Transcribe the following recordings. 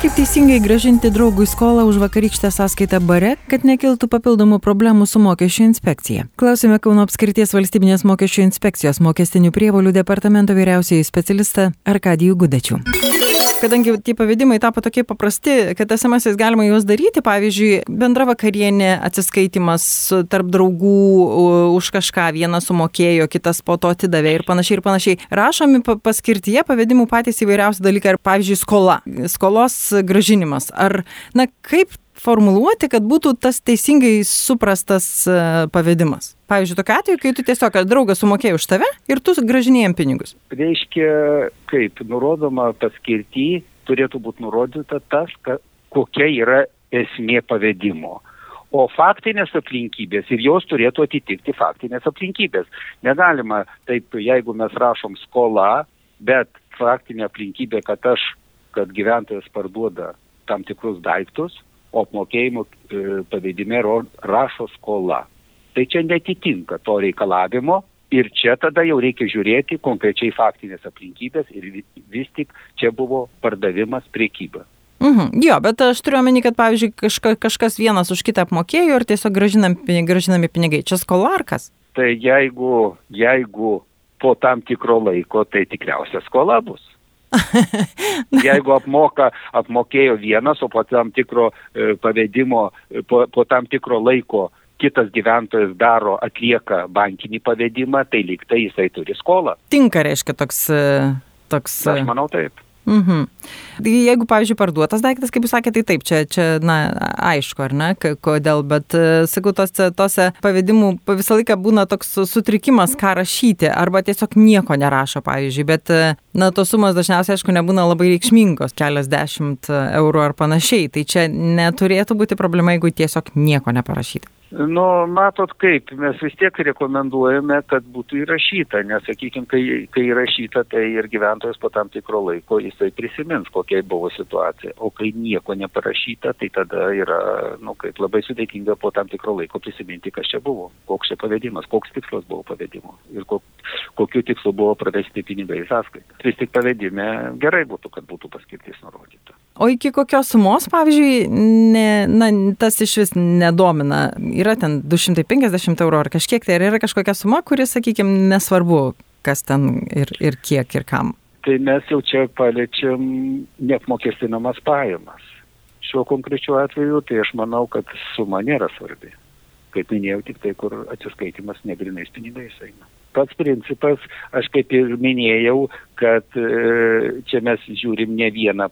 Kaip teisingai gražinti draugui skolą už vakarykštę sąskaitą bare, kad nekiltų papildomų problemų su mokesčių inspekcija? Klausime Kauno apskrities valstybinės mokesčių inspekcijos mokestinių prievolių departamento vyriausiai specialistą Arkadijų Gudačių kadangi tie pavedimai tapo tokie paprasti, kad SMS-ais galima juos daryti, pavyzdžiui, bendra vakarienė, atsiskaitimas tarp draugų už kažką, vienas sumokėjo, kitas po to atidavė ir panašiai ir panašiai. Rašomi paskirtyje pavedimų patys įvairiausi dalykai, ar pavyzdžiui, skola, skolos gražinimas, ar, na, kaip formuluoti, kad būtų tas teisingai suprastas e, pavedimas? Pavyzdžiui, tokia atveju, kai tu tiesiog draugas sumokėjai už tave ir tu gražinėjai pinigus. Reiškia, kaip nurodoma paskirti, turėtų būti nurodyta tas, kokia yra esmė pavedimo. O faktinės aplinkybės ir jos turėtų atitikti faktinės aplinkybės. Negalima taip, jeigu mes rašom skola, bet faktinė aplinkybė, kad aš, kad gyventojas parduoda tam tikrus daiktus, o apmokėjimo e, pavedime rašo skola. Tai čia netitinka to reikalavimo ir čia tada jau reikia žiūrėti konkrečiai faktinės aplinkybės ir vis tik čia buvo pardavimas priekyba. Mhm. Jo, bet aš turiu omeny, kad pavyzdžiui kažka, kažkas vienas už kitą apmokėjo ir tiesiog gražinami, gražinami pinigai. Čia skola ar kas? Tai jeigu, jeigu po tam tikro laiko, tai tikriausia skola bus. Jeigu apmoka, apmokėjo vienas, o po tam tikro e, pavedimo, e, po, po tam tikro laiko kitas gyventojas daro, atlieka bankinį pavedimą, tai lyg tai jisai turi skolą. Tinka, reiškia, toks. E, toks... Aš manau taip. Mhm. Tai jeigu, pavyzdžiui, parduotas daiktas, kaip jūs sakėte, tai taip, čia, čia na, aišku, ar ne, kodėl, bet, e, sakau, tose, tose pavedimų visą laiką būna toks sutrikimas, ką rašyti, arba tiesiog nieko nerašo, pavyzdžiui, bet, e, na, tos sumos dažniausiai, aišku, nebūna labai reikšmingos, kelias dešimt eurų ar panašiai, tai čia neturėtų būti problema, jeigu tiesiog nieko neparašyti. Nu, matot kaip, mes vis tiek rekomenduojame, kad būtų įrašyta, nes, sakykime, kai, kai įrašyta, tai ir gyventojas po tam tikro laiko jisai prisimins, kokia buvo situacija. O kai nieko neparašyta, tai tada yra, nu, kaip labai sudėtinga po tam tikro laiko prisiminti, kas čia buvo, koks čia pavedimas, koks tikslas buvo pavedimo ir kok, kokiu tikslu buvo pravesti pinigai į sąskaitą. Vis tik pavedime gerai būtų, kad būtų paskirtis nurodyta. O iki kokios sumos, pavyzdžiui, ne, na, tas iš vis nedomina yra ten 250 eurų ar kažkiek, tai ar yra kažkokia suma, kuri, sakykime, nesvarbu, kas ten ir, ir kiek ir kam. Tai mes jau čia paliečiam neapmokestinamas pajamas. Šiuo konkrečiu atveju, tai aš manau, kad suma nėra svarbi. Kaip minėjau, tik tai, kur atsiskaitimas negrinais pinigais eina pats principas, aš kaip ir minėjau, kad e, čia mes žiūrim ne vieną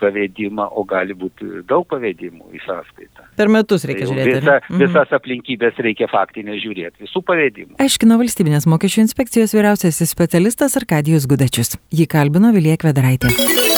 pavedimą, o gali būti daug pavedimų į sąskaitą. Per metus reikia tai žiūrėti. Visa, mhm. visas aplinkybės reikia faktinės žiūrėti, visų pavedimų. Aiškino valstybinės mokesčių inspekcijos vyriausiasis specialistas Arkadijus Gudačius. Jį kalbino Vilija Kvedaraitė.